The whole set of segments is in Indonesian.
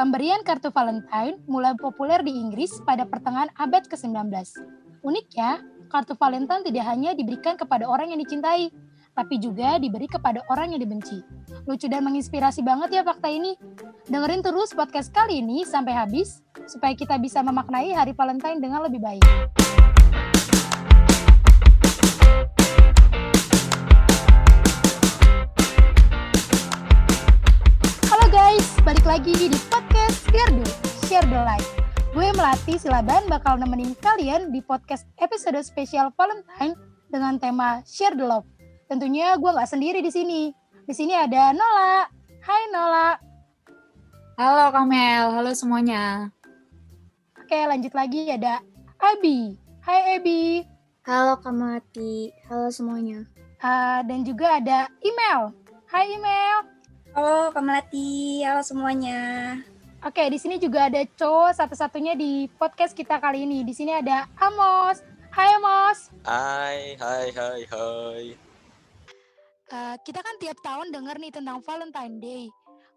Pemberian kartu Valentine mulai populer di Inggris pada pertengahan abad ke-19. Uniknya, kartu Valentine tidak hanya diberikan kepada orang yang dicintai, tapi juga diberi kepada orang yang dibenci. Lucu dan menginspirasi banget ya fakta ini. Dengerin terus podcast kali ini sampai habis, supaya kita bisa memaknai hari Valentine dengan lebih baik. Lagi di podcast Gardu, Share the Life. Gue Melati Silaban bakal nemenin kalian di podcast episode spesial Valentine dengan tema Share the Love. Tentunya gue nggak sendiri di sini. Di sini ada Nola. Hai Nola. Halo Kamel, halo semuanya. Oke, lanjut lagi ada Abi. Hai Abi. Halo Kamati, halo semuanya. Uh, dan juga ada Email. Hai Email. Halo Kamelati, halo semuanya. Oke, di sini juga ada cowok satu-satunya di podcast kita kali ini. Di sini ada Amos. Hai Amos. Hai, hai, hai, hai. Uh, kita kan tiap tahun denger nih tentang Valentine Day.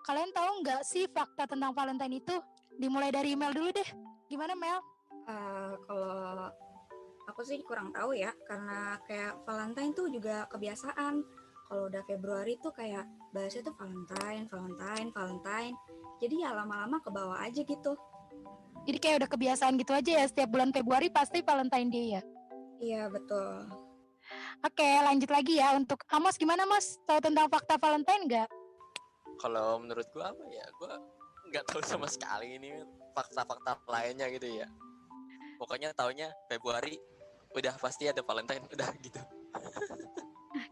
Kalian tahu nggak sih fakta tentang Valentine itu? Dimulai dari email dulu deh. Gimana Mel? Uh, kalau aku sih kurang tahu ya, karena kayak Valentine tuh juga kebiasaan. Kalau udah Februari tuh kayak bahasnya tuh Valentine, Valentine, Valentine. Jadi ya lama-lama ke bawah aja gitu. Jadi kayak udah kebiasaan gitu aja ya, setiap bulan Februari pasti Valentine Day ya? Iya, betul. Oke, lanjut lagi ya. Untuk Amos gimana Mas? Tahu tentang fakta Valentine nggak? Kalau menurut gua apa ya? Gua nggak tahu sama sekali ini fakta-fakta lainnya gitu ya. Pokoknya taunya Februari udah pasti ada Valentine udah gitu.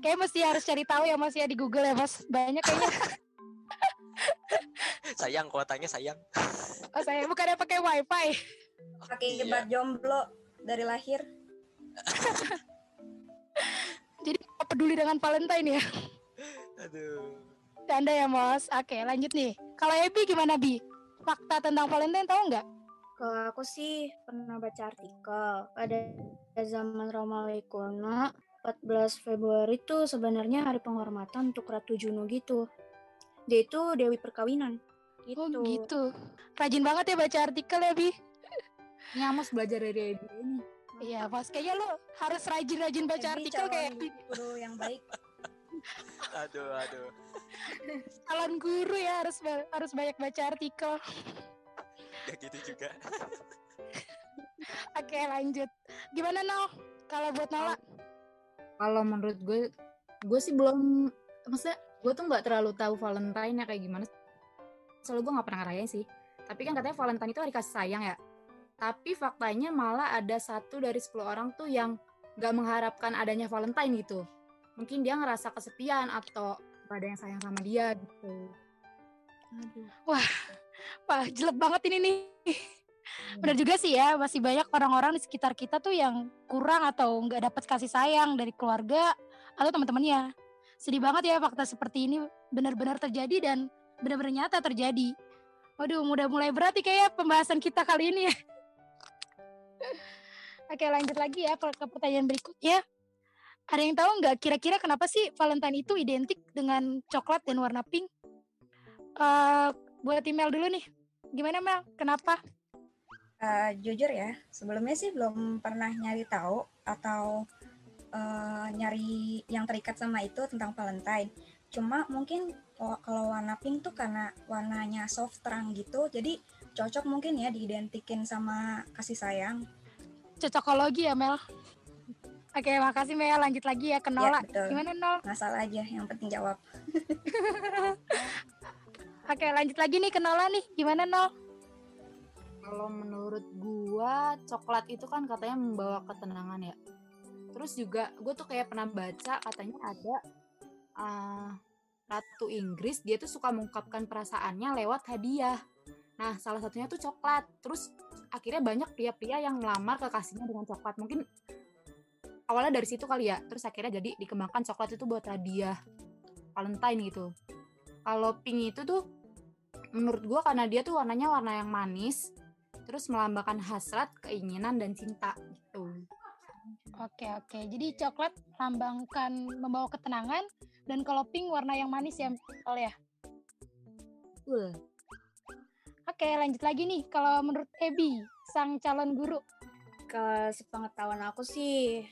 Kayak mesti harus cari tahu ya Mas ya di Google ya Mas. Banyak kayaknya. sayang kuotanya sayang. Oh saya bukannya pakai wifi. Pakai Iya. jebat jomblo dari lahir. Jadi peduli dengan Valentine ya. Aduh. Canda ya Mas. Oke lanjut nih. Kalau Ebi gimana Bi? Fakta tentang Valentine tahu nggak? Kalau aku sih pernah baca artikel pada zaman Romawi kuno 14 Februari itu sebenarnya hari penghormatan untuk Ratu Juno gitu. Dia itu dewi perkawinan. Gitu. Oh gitu. Rajin banget ya baca artikel ya Bi. Ini Amos belajar dari Ebi ini. Iya Mas. Kayaknya lo harus rajin-rajin baca Jadi artikel kayak Ebi. guru yang baik. Aduh, aduh. calon guru ya harus ba- harus banyak baca artikel. Gak gitu juga. Oke lanjut. Gimana Nol? Kalau buat Nola? Kalau menurut gue, gue sih belum, maksudnya gue tuh nggak terlalu tahu Valentine ya kayak gimana. Soalnya gue nggak pernah ngerayain sih. Tapi kan katanya Valentine itu hari kasih sayang ya. Tapi faktanya malah ada satu dari 10 orang tuh yang nggak mengharapkan adanya Valentine gitu. Mungkin dia ngerasa kesepian atau ada yang sayang sama dia gitu. Aduh. Wah jelek banget ini nih. Benar juga sih ya, masih banyak orang-orang di sekitar kita tuh yang kurang atau nggak dapat kasih sayang dari keluarga atau teman-temannya. Sedih banget ya fakta seperti ini benar-benar terjadi dan benar-benar nyata terjadi. Waduh, udah mulai berat nih kayak pembahasan kita kali ini ya. Oke, lanjut lagi ya ke pertanyaan berikutnya. Ada yang tahu nggak kira-kira kenapa sih Valentine itu identik dengan coklat dan warna pink? Eh, buat email dulu nih. Gimana Mel? Kenapa? Eh, jujur ya, sebelumnya sih belum pernah nyari tahu atau eh, nyari yang terikat sama itu tentang Valentine. Cuma mungkin kalau warna pink tuh karena warnanya soft terang gitu, jadi cocok mungkin ya diidentikin sama kasih sayang. Cocokologi ya Mel. Oke, makasih Mel. Lanjut lagi ya ke Nola. Ya, betul. Gimana Nol? Nggak salah aja, yang penting jawab. Oke, lanjut lagi nih ke Nola nih. Gimana Nol? Kalau menurut gua coklat itu kan katanya membawa ketenangan ya. Terus juga gue tuh kayak pernah baca katanya ada uh, ratu Inggris dia tuh suka mengungkapkan perasaannya lewat hadiah. Nah salah satunya tuh coklat. Terus akhirnya banyak pria-pria yang melamar kekasihnya dengan coklat. Mungkin awalnya dari situ kali ya. Terus akhirnya jadi dikembangkan coklat itu buat hadiah Valentine gitu. Kalau pink itu tuh menurut gua karena dia tuh warnanya warna yang manis terus melambangkan hasrat, keinginan dan cinta gitu. Oke, oke. Jadi coklat lambangkan membawa ketenangan dan kalau pink warna yang manis ya Mel ya. Betul. Oke, lanjut lagi nih. Kalau menurut Ebi, sang calon guru. Kalau sepengetahuan aku sih,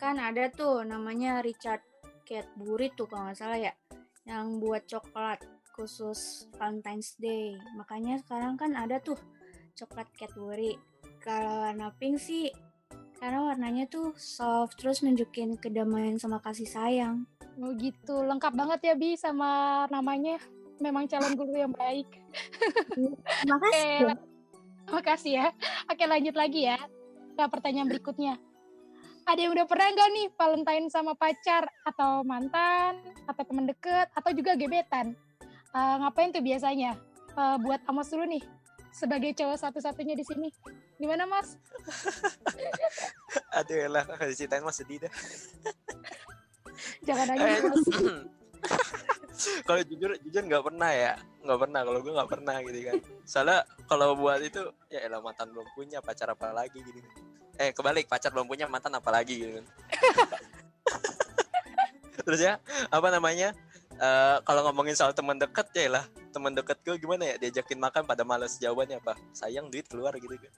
kan ada tuh namanya Richard Cadbury tuh kalau nggak salah ya, yang buat coklat khusus Valentine's Day. Makanya sekarang kan ada tuh coklat Cadbury. Kalau warna pink sih, karena warnanya tuh soft, terus nunjukin kedamaian sama kasih sayang. Oh gitu, lengkap banget ya Bi sama namanya. Memang calon guru yang baik. Terima Oke, la- makasih ya. Oke lanjut lagi ya. Ke pertanyaan berikutnya. Ada yang udah pernah nggak nih Valentine sama pacar atau mantan atau temen deket atau juga gebetan? Eh, ngapain tuh biasanya? Eh, buat Amos dulu nih sebagai cowok satu-satunya di sini. Gimana Mas? Aduh lah, kalau diceritain mah sedih dah. Jangan nanya Eh, Mas. kalau jujur jujur nggak pernah ya nggak pernah kalau gue nggak pernah gitu kan soalnya kalau buat itu ya elah mantan belum punya pacar apa lagi gitu eh kebalik pacar belum punya mantan apa lagi gitu kan terus ya apa namanya eh kalau ngomongin soal teman dekat ya lah teman dekat gue gimana ya diajakin makan pada males jawabannya apa sayang duit keluar gitu kan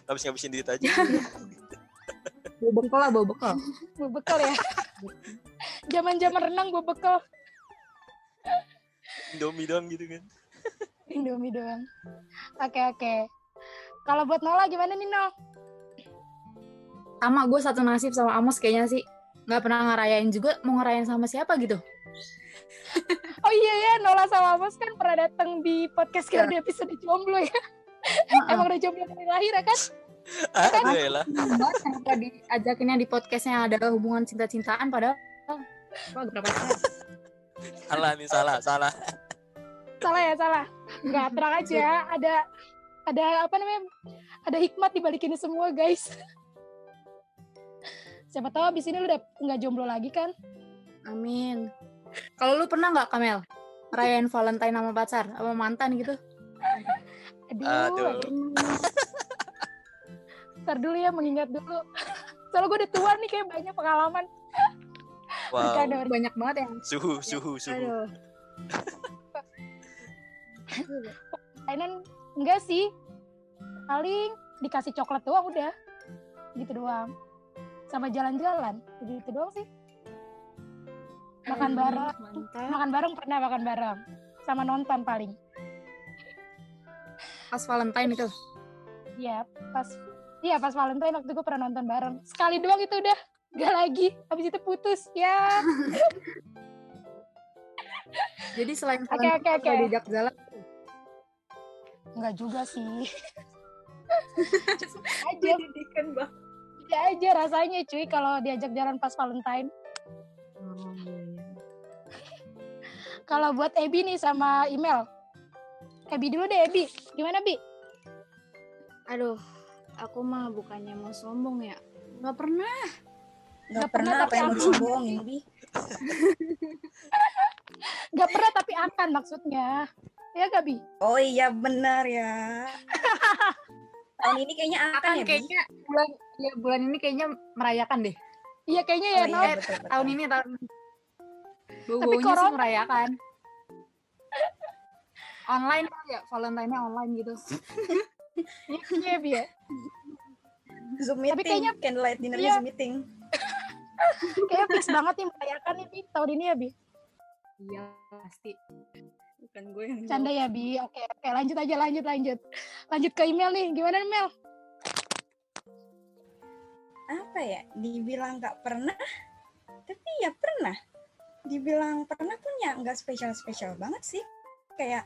habis ngabisin duit aja Bawa bekal lah, bawa bekal. Gue bekal ya. Zaman-zaman renang gue bekal. Indomie doang gitu kan Indomie doang. Oke oke. Kalau buat Nola gimana nih Nol? Sama gue satu nasib sama Amos kayaknya sih. Nggak pernah ngerayain juga, mau ngerayain sama siapa gitu. Oh iya ya, Nola sama Amos kan pernah datang di podcast kita di episode jomblo ya. Emang udah jomblo dari lahir ya kan? aduh ya lah banget kenapa diajakinnya di podcastnya ada hubungan cinta-cintaan padahal Wah, berapa salah. nih salah salah Salah ya, salah. Enggak, tenang aja. Ada ada apa namanya? Ada hikmat di balik ini semua, guys. Siapa tahu abis ini lu udah nggak jomblo lagi kan? Amin. Kalau lu pernah nggak Kamel ngerayain Valentine sama pacar, sama mantan gitu? Aduh. Aduh. Ntar dulu ya, mengingat dulu. Soalnya gue udah tua nih, kayak banyak pengalaman. wow bercanda. Banyak banget yang suhu suhu suhu aduh. Mainan enggak sih. Paling dikasih coklat doang udah. Gitu doang. Sama jalan-jalan. Gitu doang sih. Makan bareng. Mantap. Makan bareng pernah makan bareng. Sama nonton paling. Pas Valentine itu. Iya, pas Iya, pas Valentine waktu gue pernah nonton bareng. Sekali doang itu udah. Gak lagi. Habis itu putus. Ya. Jadi selain Oke, Valentine oke, oke. diajak jalan Enggak juga sih. aja. aja rasanya cuy kalau diajak jalan pas Valentine. Kalau buat Ebi nih sama email. Ebi dulu deh Ebi. Gimana Bi? Aduh, aku mah bukannya mau sombong ya. Nggak pernah. Gak Nggak pernah pernah, apa yang tapi mau dibohongin, Bi. Gak pernah tapi akan maksudnya. Ya gak Bi? Oh iya benar ya. Tahun ini kayaknya akan, Akan ya, Bi? kayaknya bulan ya bulan ini kayaknya merayakan deh. Iya kayaknya ya Oh iya, betul, betul. Tahun ini tahun Bau-baunya sih corona- merayakan. Online kali ya, Valentine-nya online gitu. Iya Bi ya. Zoom meeting, Tapi kayaknya- candlelight dinner iya. Zoom meeting. Kayaknya fix banget nih merayakan nih Bi. Tahun ini ya Bi. Iya, pasti. Bukan gue yang Canda ya Bi. Oke oke lanjut aja lanjut lanjut. Lanjut ke email nih. Gimana Mel? Apa ya? Dibilang gak pernah, tapi ya pernah. Dibilang pernah pun ya nggak spesial-spesial banget sih. Kayak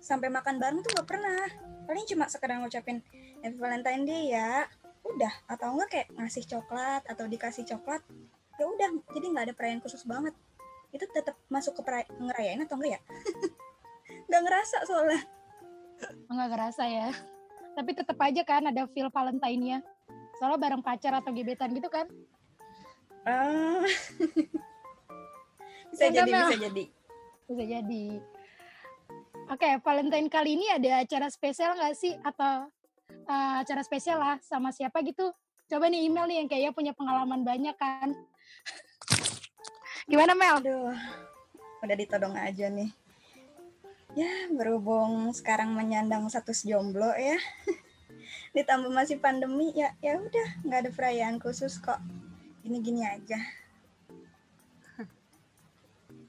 sampai makan bareng tuh gak pernah. Paling cuma sekedar ngucapin Happy Valentine Day ya. Udah. Atau enggak kayak ngasih coklat atau dikasih coklat. Ya udah. Jadi nggak ada perayaan khusus banget. Itu tetap masuk ke ngerayain atau enggak ya? nggak ngerasa soalnya. Enggak ngerasa ya. Tapi tetap aja kan ada feel Valentine-nya. Soalnya bareng pacar atau gebetan gitu kan. Ah. bisa Ya, jadi, Mel. bisa jadi. Bisa jadi. Oke, Valentine kali ini ada acara spesial nggak sih? Atau eh, acara spesial lah sama siapa gitu? Coba nih email nih yang kayaknya punya pengalaman banyak kan. Gimana Mel? Aduh, udah ditodong aja nih. Ya, berhubung sekarang menyandang status jomblo ya. Ditambah masih pandemi ya, ya udah nggak ada perayaan khusus kok. Gini-gini aja.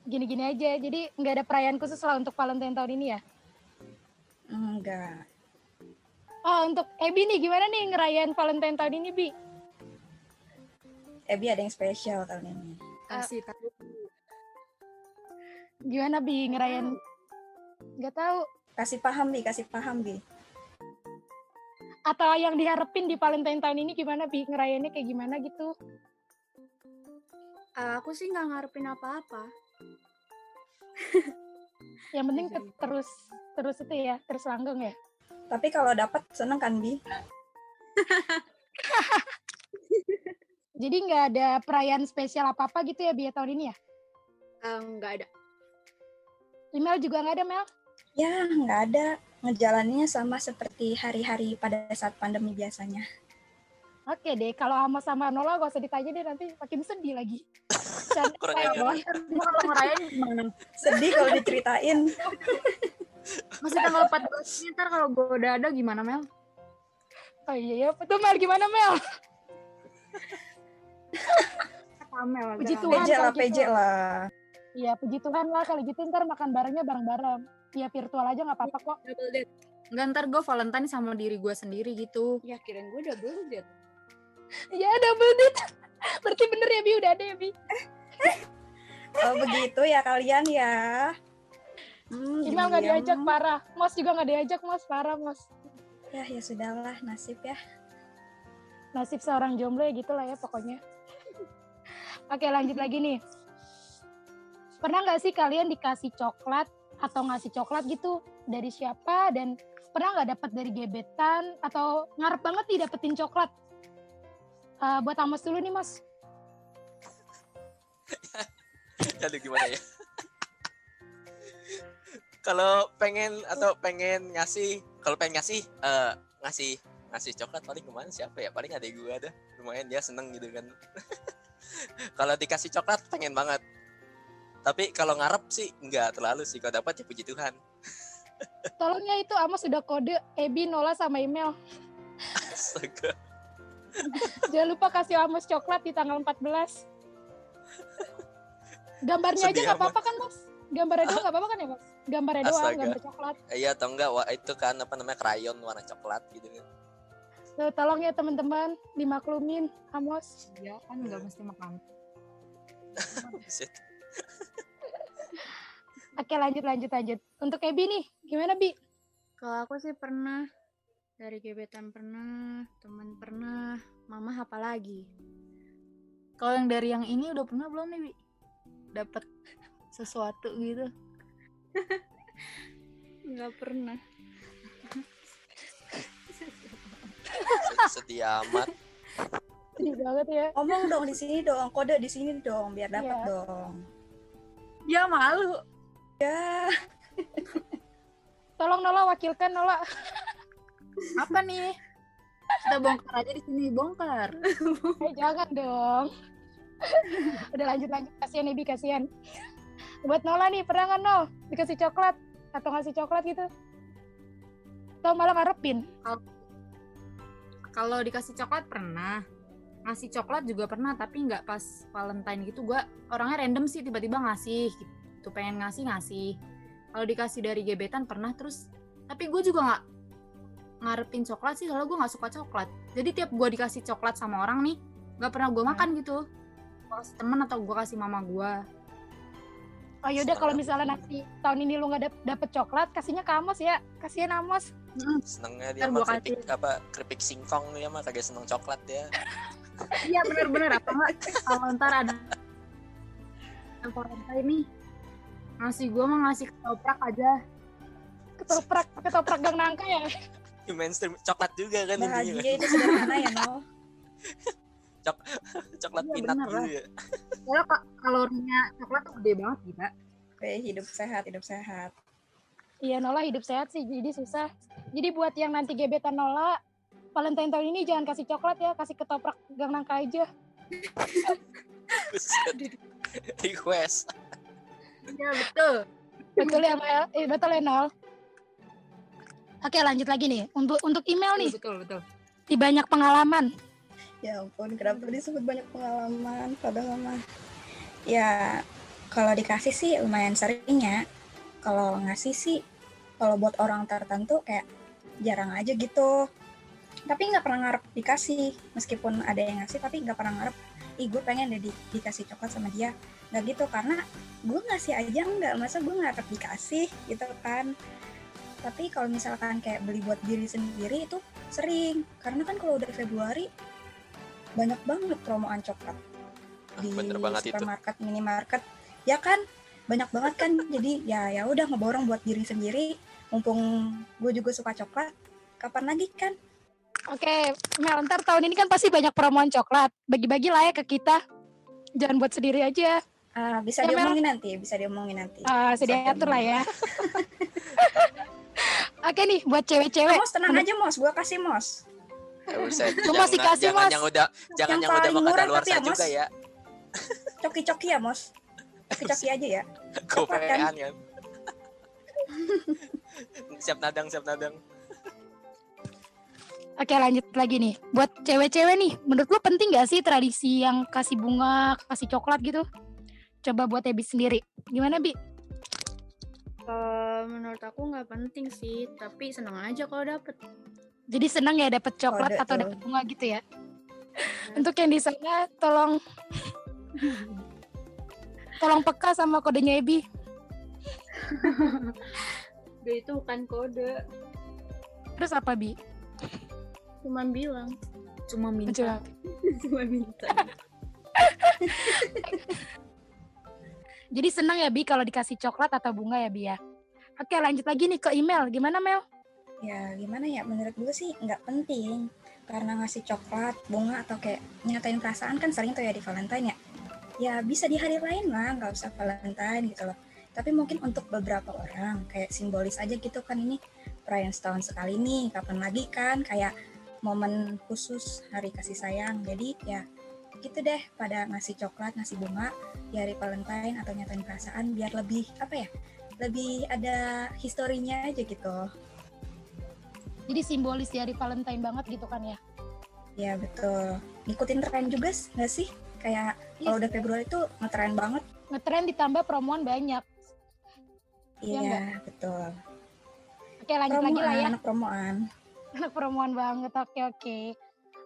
Gini-gini aja, jadi nggak ada perayaan khusus lah untuk Valentine tahun ini ya? Enggak. Oh, untuk Ebi nih, gimana nih ngerayain Valentine tahun ini, Bi? Ebi ada yang spesial tahun ini. Kasih tahu. Gimana, Bi, ngerayain? Nggak tahu. Kasih paham Bi, kasih paham Bi. Atau yang diharapin di Valentine tahun ini gimana, Bi? Ngerayainnya kayak gimana gitu? Eh, aku sih nggak ngarepin apa-apa. Yang penting te- terus terus itu ya, terus langgeng ya. Tapi kalau dapat seneng kan Bi? Jadi nggak ada perayaan spesial apa-apa gitu ya, Bi, ya, tahun ini ya? Eh, nggak ada. Email juga nggak ada, Mel? Ya, nggak ada. Ngejalaninnya sama seperti hari-hari pada saat pandemi biasanya. Oke deh, kalau Amos sama Nola gak usah ditanya deh, nanti makin sedih lagi. Kurang ajar. Gua kalau ngerayain gimana? Sedih kalau diceritain. Masih tanggal 14 ini ntar kalau gue udah ada gimana Mel? Oh iya, iya. Betul Mel, gimana Mel? Mel. Puji Tuhan. PJ lah, kalau PJ gitu. lah. Iya, puji Tuhan lah kalau gitu ntar makan barengnya bareng-bareng. Iya, virtual aja nggak apa-apa kok. Double date. Enggak ntar gue Valentine sama diri gue sendiri gitu. Ya kirain gue double date. Iya, double date. Berarti bener ya, Bi? Udah ada ya, Bi? Oh begitu ya kalian ya. Hmm, Email nggak diam. diajak, parah. Mos juga nggak diajak, Mos. Parah, Mos. Ya, ya sudahlah, nasib ya. Nasib seorang jomblo ya gitu lah ya pokoknya. Oke, lanjut lagi nih. Pernah nggak sih kalian dikasih coklat atau ngasih coklat gitu dari siapa dan pernah nggak dapat dari gebetan atau ngarep banget nih dapetin coklat? Eh, buat Amos dulu nih mas. Aduh gimana ya? kalau pengen atau pengen ngasih, kalau pengen ngasih, eh ngasih ngasih coklat paling ke mana siapa ya? Paling ada gua ada. Lumayan dia seneng gitu kan. kalau dikasih coklat pengen banget. Tapi kalau ngarep sih nggak terlalu sih. Kalau dapat ya puji Tuhan. Tolongnya itu Amos sudah kode Ebi, Nola sama email. Astaga. Jangan lupa kasih Amos coklat di tanggal 14. Gambarnya aja Sedih nggak amat. apa-apa kan mas? Gambarnya doang nggak apa-apa kan ya mas? Gambarnya doang, Astaga. gambar coklat. Iya atau enggak? Wah itu kan apa namanya krayon warna coklat gitu kan. Tuh, tolong ya teman-teman dimaklumin Amos. Ya kan nggak mesti makan. Oke lanjut lanjut lanjut. Untuk Ebi nih, gimana Bi? Kalau aku sih pernah dari gebetan pernah, teman pernah, mama apa lagi? Kalau yang dari yang ini udah pernah belum nih, Wi? Dapat sesuatu gitu. Nggak pernah. Sedih amat. Sedih banget ya. Ngomong dong di sini dong, kode di sini dong biar dapat Iya. dong. Ya malu. Ya, Tolong Nola wakilkan Nola. Apa nih? Kita bongkar aja di sini, bongkar. Eh, jangan dong. Udah lanjut lanjut kasihan Ebi kasihan. Buat Nola nih pernah nggak Nol dikasih coklat atau ngasih coklat gitu? Atau malah ngarepin? Kalau dikasih coklat pernah. Ngasih coklat juga pernah, tapi nggak pas Valentine gitu. Gua orangnya random sih, tiba-tiba ngasih gitu. Pengen ngasih ngasih. Kalau dikasih dari gebetan pernah terus. Tapi gue juga nggak ngarepin coklat sih, soalnya gue nggak suka coklat. Jadi tiap gue dikasih coklat sama orang nih, nggak pernah gue makan gitu. Gue kasih temen atau gue kasih mama gue. Oh yaudah kalau misalnya nanti tahun ini lu nggak dap- dapet coklat, kasihnya ke Amos ya. Kasihan Amos. Senengnya dia mah keripik apa keripik singkong dia mah kagak seneng coklat ya. Iya bener-bener apa enggak kalau ntar ada yang Valentine nih ngasih gue mah ngasih ketoprak aja Ketoprak, ketoprak gang nangka ya. Mainstream coklat juga kan intinya bahagia kan. itu sederhana ya, Nol. coklat Iya, pinat gitu ya. soalnya ka- kalorinya coklat tuh gede banget gila Oke, hidup sehat, hidup sehat. Iya Nola hidup sehat sih, jadi susah. Jadi buat yang nanti gebetan Nola, Valentine tahun ini jangan kasih coklat ya, kasih ketoprak gang nangka aja. Request. iya betul betul ya Mel eh, betul ya Nol oke lanjut lagi nih untuk untuk email nih betul betul di banyak pengalaman Ya ampun, kenapa disebut banyak pengalaman? Padahal mah ya kalau dikasih sih lumayan sering ya. Kalau ngasih sih, kalau buat orang tertentu kayak jarang aja gitu. Tapi nggak pernah ngarep dikasih, meskipun ada yang ngasih tapi nggak pernah ngarep. Ih gue pengen deh di- dikasih coklat sama dia. Nggak gitu karena gue ngasih aja nggak, masa gue ngarep dikasih gitu kan. Tapi kalau misalkan kayak beli buat diri sendiri itu sering, karena kan kalau udah Februari banyak banget promoan coklat Ah, di bener banget itu. supermarket minimarket. Ya kan? Banyak banget kan? Jadi ya ya udah ngeborong buat diri sendiri. Mumpung gue juga suka coklat kapan lagi kan? Oke Mel ntar tahun ini kan pasti banyak promoan coklat bagi-bagi lah ya ke kita. Jangan buat sendiri aja. Ah, bisa Ya, Mel. diomongin nanti bisa diomongin nanti. Ah, sudah Bisa atur lah ya oke nih buat cewek-cewek. Mos tenang aja mos. Gue kasih mos. Ya, buset. Masih Jangan- kasih, jangan Mas. yang udah jangan Yang yang, udah luar tapi ya, Mas. juga ya. Coki-coki ya mos? Coki-coki aja ya? Gopean kan? siap nadang siap nadang. Oke lanjut lagi nih. Buat cewek-cewek nih Menurut lu penting gak sih tradisi yang kasih bunga Kasih coklat gitu? Coba buat Ebi sendiri. Gimana Bi? Kalau menurut aku nggak penting sih, tapi seneng aja kalau dapet. Jadi senang ya dapet coklat Kode atau dapet bunga gitu ya? Untuk yang di sana Tolong. Tolong peka sama kodenya Ebi. Udah itu bukan kode, Terus apa Bi? cuman bilang, cuma minta. Cuma minta. Jadi senang ya Bi kalau dikasih coklat atau bunga ya Bi ya. Oke lanjut lagi nih ke email. Gimana Mel? ya gimana ya? Menurut gue sih nggak penting. Karena ngasih coklat bunga atau kayak nyatain perasaan kan sering tuh ya di Valentine ya. Ya bisa di hari lain lah nggak usah Valentine gitu loh. Tapi mungkin untuk beberapa orang kayak simbolis aja gitu kan ini. Perayaan setahun sekali nih kapan lagi kan? Kayak momen khusus hari kasih sayang. Jadi ya gitu deh pada ngasih coklat ngasih bunga di hari Valentine atau nyatain perasaan biar lebih apa ya lebih ada historinya aja gitu Jadi simbolis di hari Valentine banget gitu kan ya Ya betul. Ngikutin tren juga nggak sih? Kayak Iya kalau udah Februari tuh ngetren banget. Ngetren ditambah promoan banyak Iya nggak? betul. Oke lanjut lagi lah ya anak promoan. Anak promoan banget, oke oke.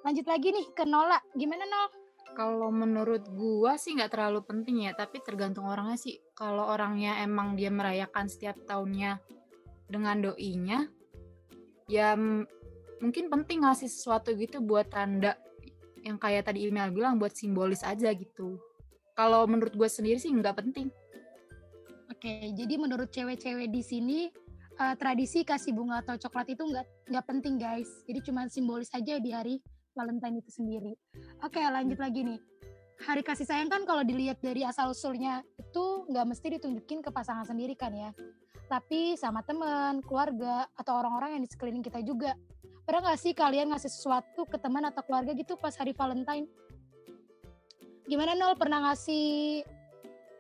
Lanjut lagi nih ke Nola. Gimana Nol? Kalau menurut gua sih nggak terlalu penting ya, tapi tergantung orangnya sih. Kalau orangnya emang dia merayakan setiap tahunnya dengan doinya, ya mungkin penting ngasih sesuatu gitu buat tanda yang kayak tadi email bilang buat simbolis aja gitu. Kalau menurut gue sendiri sih nggak penting. Oke, jadi menurut cewek-cewek di sini eh, tradisi kasih bunga atau coklat itu nggak nggak penting guys. Jadi cuma simbolis aja di hari Valentine itu sendiri. Oke, lanjut lagi nih. Hari kasih sayang kan kalau dilihat dari asal usulnya itu nggak mesti ditunjukin ke pasangan sendiri kan ya. Tapi sama teman, keluarga, atau orang-orang yang di sekeliling kita juga. Pernah nggak sih kalian ngasih sesuatu ke teman atau keluarga gitu pas hari Valentine? Gimana Nol pernah ngasih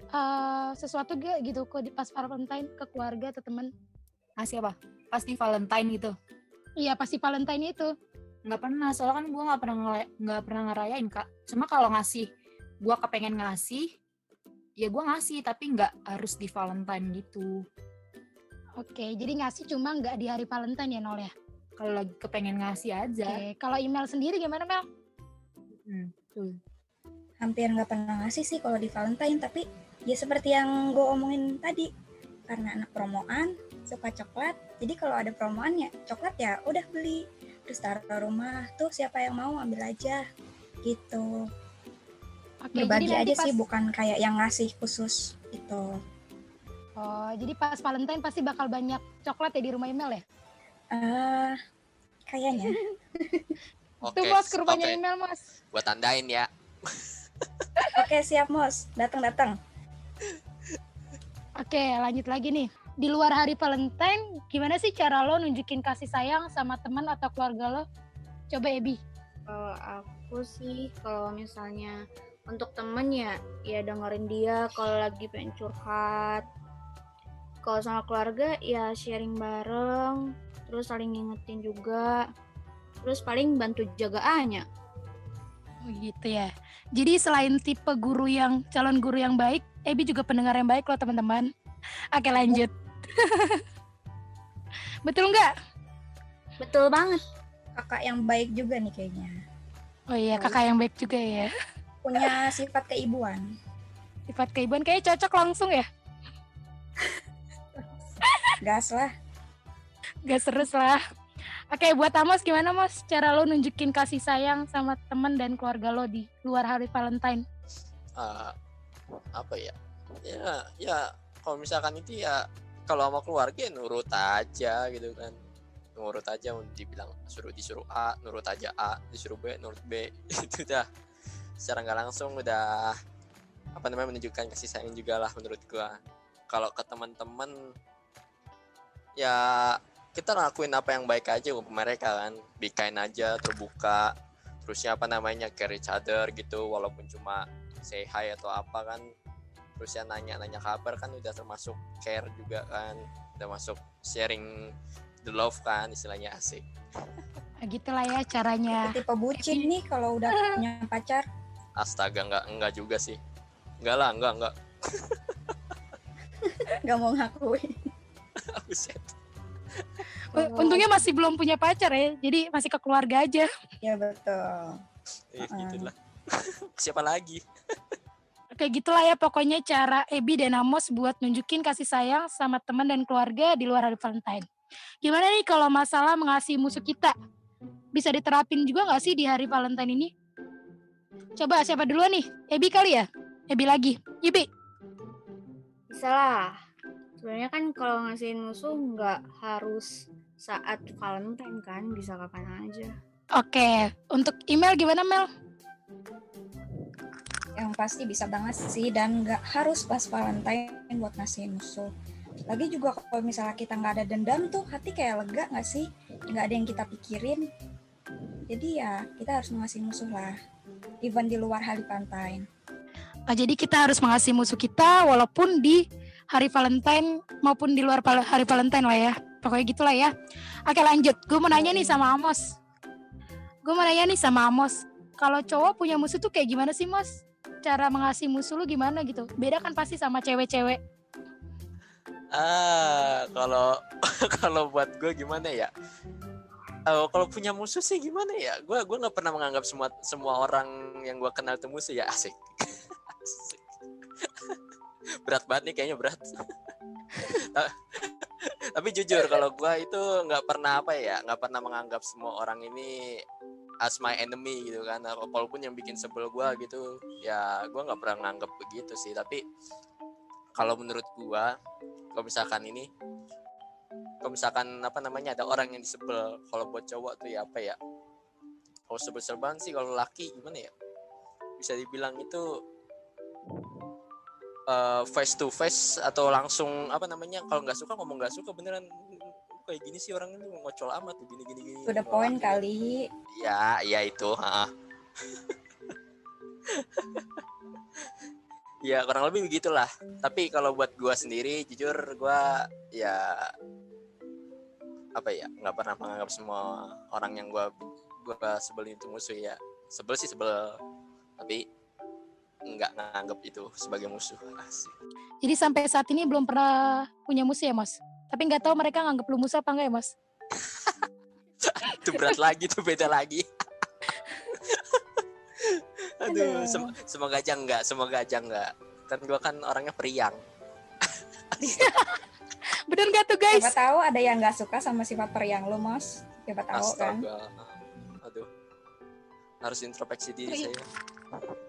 eh, sesuatu gak gitu ke di pas Valentine ke keluarga atau teman? Ngasih apa? Pasti Valentine gitu. Iya pasti Valentine itu. Nggak pernah soalnya kan gue nggak pernah nggak pernah ngerayain kak cuma kalau ngasih gue kepengen ngasih ya gue ngasih tapi nggak harus di Valentine gitu Oke, jadi ngasih cuma nggak di hari Valentine ya Nol ya. kalau lagi kepengen ngasih aja Oke, kalau email sendiri gimana Mel? Hmm, tuh. Hampir nggak pernah ngasih sih kalau di Valentine. Tapi ya seperti yang gue omongin tadi. Karena anak promoan, suka coklat. Jadi kalau ada promoan ya coklat ya udah beli. Terus taruh rumah. Tuh siapa yang mau ambil aja. Gitu. Oke, Berbagi aja sih pas- bukan kayak yang ngasih khusus gitu. Oh, jadi pas Valentine pasti bakal banyak coklat ya di rumah email ya? eh kayaknya. Oke, Tuh bos ke rumahnya oke. email mas. Gua tandain ya. Oke siap Mos, datang-datang. Oke, lanjut lagi nih. Di luar hari Valentine, gimana sih cara lo nunjukin kasih sayang sama teman atau keluarga lo? Coba Ebi. Kalau aku sih, kalau misalnya untuk temen ya, ya dengerin dia kalau lagi pengen curhat. kalau sama keluarga ya sharing bareng, terus saling ngingetin juga. Terus paling bantu jaga Anya. Oh, gitu ya. Jadi selain tipe guru yang calon guru yang baik, Ebi juga pendengar yang baik loh teman-teman. Oke lanjut. Betul nggak? Betul banget. Kakak yang baik juga nih kayaknya. Oh iya kakak yang baik juga ya. Punya sifat keibuan. Sifat keibuan kayaknya cocok langsung ya. Gas lah. Gak serius lah. Oke buat Amos gimana Mas cara lo nunjukin kasih sayang sama temen dan keluarga lo di luar hari Valentine? Ah, apa ya ya ya kalau misalkan itu ya kalau sama keluarga ya nurut aja gitu kan. Nurut aja dibilang suruh disuruh A nurut aja A disuruh B nurut B itu dah. Secara nggak langsung udah apa namanya menunjukkan kasih sayang juga lah menurut gua. Kalau ke teman-teman ya kita lakuin apa yang baik aja untuk mereka kan. Be kind aja terbuka. Terusnya apa namanya care each other gitu walaupun cuma say hi atau apa kan terus ya nanya-nanya kabar kan udah termasuk care juga kan udah masuk sharing the love kan istilahnya asik Nah, gitulah ya caranya. Tipe bucin nih kalau udah punya pacar. astaga nggak enggak juga sih enggak lah enggak enggak Gak mau. Buset. U- Untungnya masih belum punya pacar ya, jadi masih ke keluarga aja. Ya betul. Eh, Uh-uh. gitulah siapa lagi Kayak gitulah ya pokoknya cara Ebi dan Amos buat nunjukin kasih sayang sama teman dan keluarga di luar hari Valentine. Gimana nih kalau masalah mengasihi musuh kita? Bisa diterapin juga nggak sih di hari Valentine ini? Coba siapa duluan nih? Ebi kali ya? Ebi lagi. Ibi. Bisa lah. Sebenarnya kan kalau ngasihin musuh nggak harus saat Valentine kan, bisa kapan aja. Oke, untuk email gimana Mel? Yang pasti bisa banget sih dan nggak harus pas Valentine buat ngasihin musuh. Lagi juga kalau misalnya kita nggak ada dendam tuh hati kayak lega nggak sih? Nggak ada yang kita pikirin. Jadi ya kita harus mengasihi musuh lah. Even di luar hari Valentine. Oh, jadi kita harus mengasihi musuh kita walaupun di hari Valentine maupun di luar hari Valentine lah ya. Pokoknya gitulah ya. Oke lanjut. Gue mau nanya nih sama Amos. Gue mau nanya nih sama Amos. Kalau cowok punya musuh tuh kayak gimana sih Mas? Cara mengasihi musuh lu gimana gitu? Beda kan pasti sama cewek-cewek. ah kalau kalau buat gue gimana ya Eh, kalau punya musuh sih gimana ya gue gue nggak pernah menganggap semua semua orang yang gue kenal itu musuh ya asik Asik. berat banget nih kayaknya berat tapi jujur kalau gue itu nggak pernah apa ya nggak pernah menganggap semua orang ini as my enemy gitu kan. Walaupun yang bikin sebel gue gitu ya gue nggak pernah menganggap begitu sih. Tapi kalau menurut gue kalau misalkan ini kalau misalkan apa namanya ada orang yang disebel kalau buat cowok tuh ya apa ya? Kalau sebel-sebelan sih kalau laki gimana ya? Bisa dibilang itu eh, face to face atau langsung apa namanya kalau nggak suka ngomong nggak suka beneran kayak gini sih orang ini ngocol amat tuh gini gini gini Udah poin kali. ya ya itu ha. ya kurang lebih begitulah tapi kalau buat gua sendiri jujur gua ya apa ya nggak pernah menganggap semua orang yang gua gua sebel itu musuh ya sebel sih sebel tapi nggak nganggap itu sebagai musuh asik Jadi sampai saat ini belum pernah punya musuh ya Mas? Tapi nggak tahu mereka nganggap lu musuh apa enggak ya Mas? itu berat lagi tuh beda lagi aduh Aduh. sem- semoga aja enggak semoga aja enggak kan gua kan orangnya periang Bener nggak tuh guys? Siapa tahu ada yang nggak suka sama sifat periang lu, Mas. Siapa tahu kan. astaga aduh harus introspeksi diri saya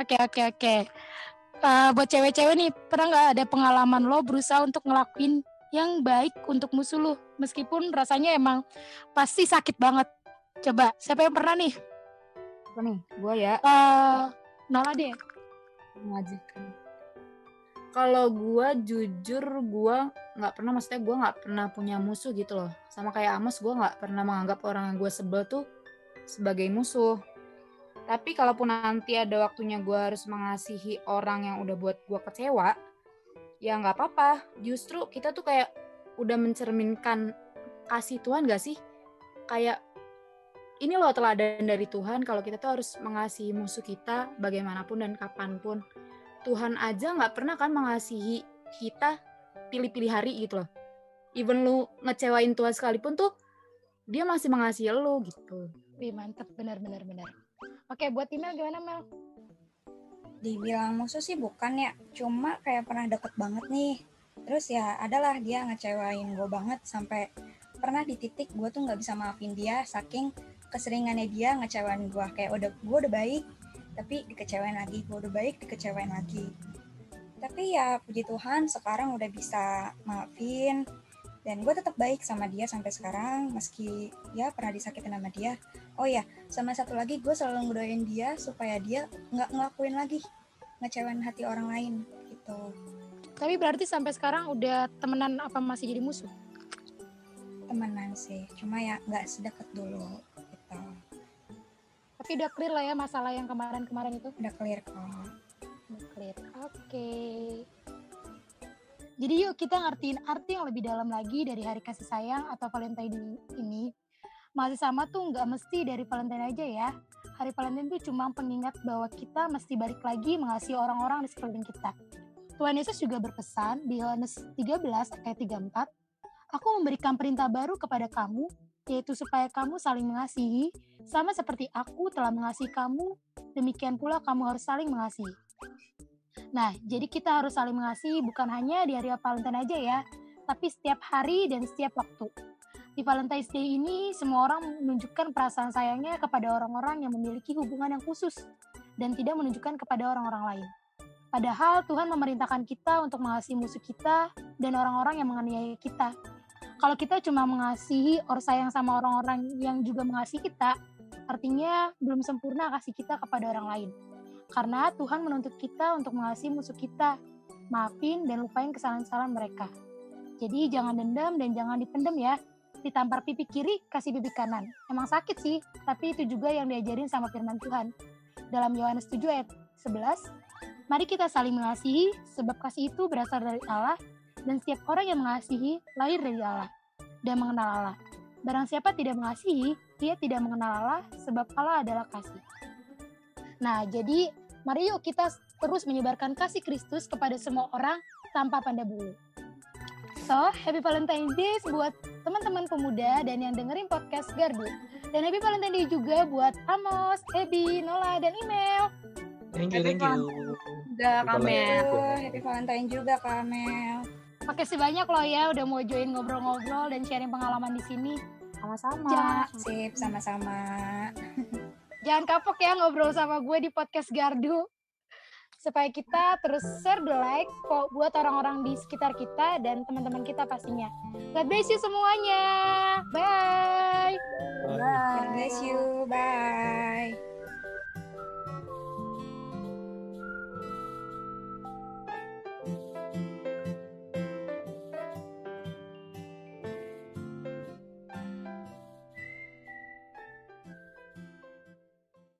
Oke oke oke. Eh, buat cewek-cewek nih pernah nggak ada pengalaman lo berusaha untuk ngelakuin yang baik untuk musuh lo meskipun rasanya emang pasti sakit banget. Coba siapa yang pernah nih? Apa nih? Gua ya Eh, Nala deh. mengajukan. Kalau gua jujur gua nggak pernah maksudnya gua nggak pernah punya musuh gitu loh. Sama kayak Amos gua nggak pernah menganggap orang yang gua sebel tuh sebagai musuh. Tapi kalaupun nanti ada waktunya gua harus mengasihi orang yang udah buat gua kecewa, ya nggak apa-apa. Justru kita tuh kayak udah mencerminkan kasih Tuhan gak sih? Kayak ini loh teladan dari Tuhan kalau kita tuh harus mengasihi musuh kita bagaimanapun dan kapan pun. Tuhan aja nggak pernah kan mengasihi kita pilih-pilih hari gitu loh. Even lu ngecewain Tuhan sekalipun tuh dia masih mengasihi lu gitu. Wih, mantep. Benar, benar, benar. Oke, buat email gimana, Mel? Dibilang musuh sih bukan ya, cuma kayak pernah deket banget nih. Terus ya adalah dia ngecewain gue banget sampai pernah di titik gue tuh nggak bisa maafin dia saking keseringannya dia ngecewain gue kayak udah gue udah baik tapi dikecewain lagi. Gue udah baik dikecewain lagi. Tapi ya puji Tuhan sekarang udah bisa maafin. Dan gue tetap baik sama dia sampai sekarang meski ya pernah disakitin sama dia oh ya sama satu lagi gue selalu ngedoain dia supaya dia nggak ngelakuin lagi ngecewain hati orang lain gitu Tapi berarti sampai sekarang udah temenan apa masih jadi musuh? temenan sih cuma ya nggak sedekat dulu gitu Tapi udah clear lah ya masalah yang kemarin-kemarin itu. udah clear kok Udah clear. Oke. Jadi yuk kita ngertiin arti yang lebih dalam lagi dari hari kasih sayang atau Valentine ini. Masih sama tuh nggak mesti dari Valentine aja ya. Hari Valentine itu cuma pengingat bahwa kita mesti balik lagi mengasihi orang-orang di sekeliling kita. Tuhan Yesus juga berpesan di Yohanes 13 ayat 34, Aku memberikan perintah baru kepada kamu, yaitu supaya kamu saling mengasihi, sama seperti aku telah mengasihi kamu, demikian pula kamu harus saling mengasihi. Nah, jadi kita harus saling mengasihi bukan hanya di hari Valentine aja ya, tapi setiap hari dan setiap waktu. Di Valentine's Day ini, semua orang menunjukkan perasaan sayangnya kepada orang-orang yang memiliki hubungan yang khusus dan tidak menunjukkan kepada orang-orang lain. Padahal Tuhan memerintahkan kita untuk mengasihi musuh kita dan orang-orang yang menganiaya kita. Kalau kita cuma mengasihi or sayang sama orang-orang yang juga mengasihi kita, artinya belum sempurna kasih kita kepada orang lain. Karena Tuhan menuntut kita untuk mengasihi musuh kita, maafin dan lupain kesalahan-kesalahan mereka. Jadi jangan dendam dan jangan dipendam ya. Ditampar pipi kiri, kasih pipi kanan. Emang sakit sih, tapi itu juga yang diajarin sama firman Tuhan. Dalam Yohanes 7 ayat 11, Mari kita saling mengasihi, sebab kasih itu berasal dari Allah, dan setiap orang yang mengasihi lahir dari Allah dan mengenal Allah. Barang siapa tidak mengasihi, dia tidak mengenal Allah, sebab Allah adalah kasih. Nah, jadi mari yuk kita terus menyebarkan kasih Kristus kepada semua orang tanpa pandang bulu. So, Happy Valentine's Day buat teman-teman pemuda dan yang dengerin podcast Gardu. Dan Happy Valentine's Day juga buat Amos, Ebi, Nola, dan Email. Thank you, Happy thank you. Udah Happy Kamel. Happy Valentine juga Kak Amel Makasih banyak loh ya udah mau join ngobrol-ngobrol dan sharing pengalaman di sini. Sama-sama. Jangan, sip sama-sama jangan kapok ya ngobrol sama gue di podcast Gardu. Supaya kita terus share the like kok buat orang-orang di sekitar kita dan teman-teman kita pastinya. God bless you semuanya. Bye. God bless you bye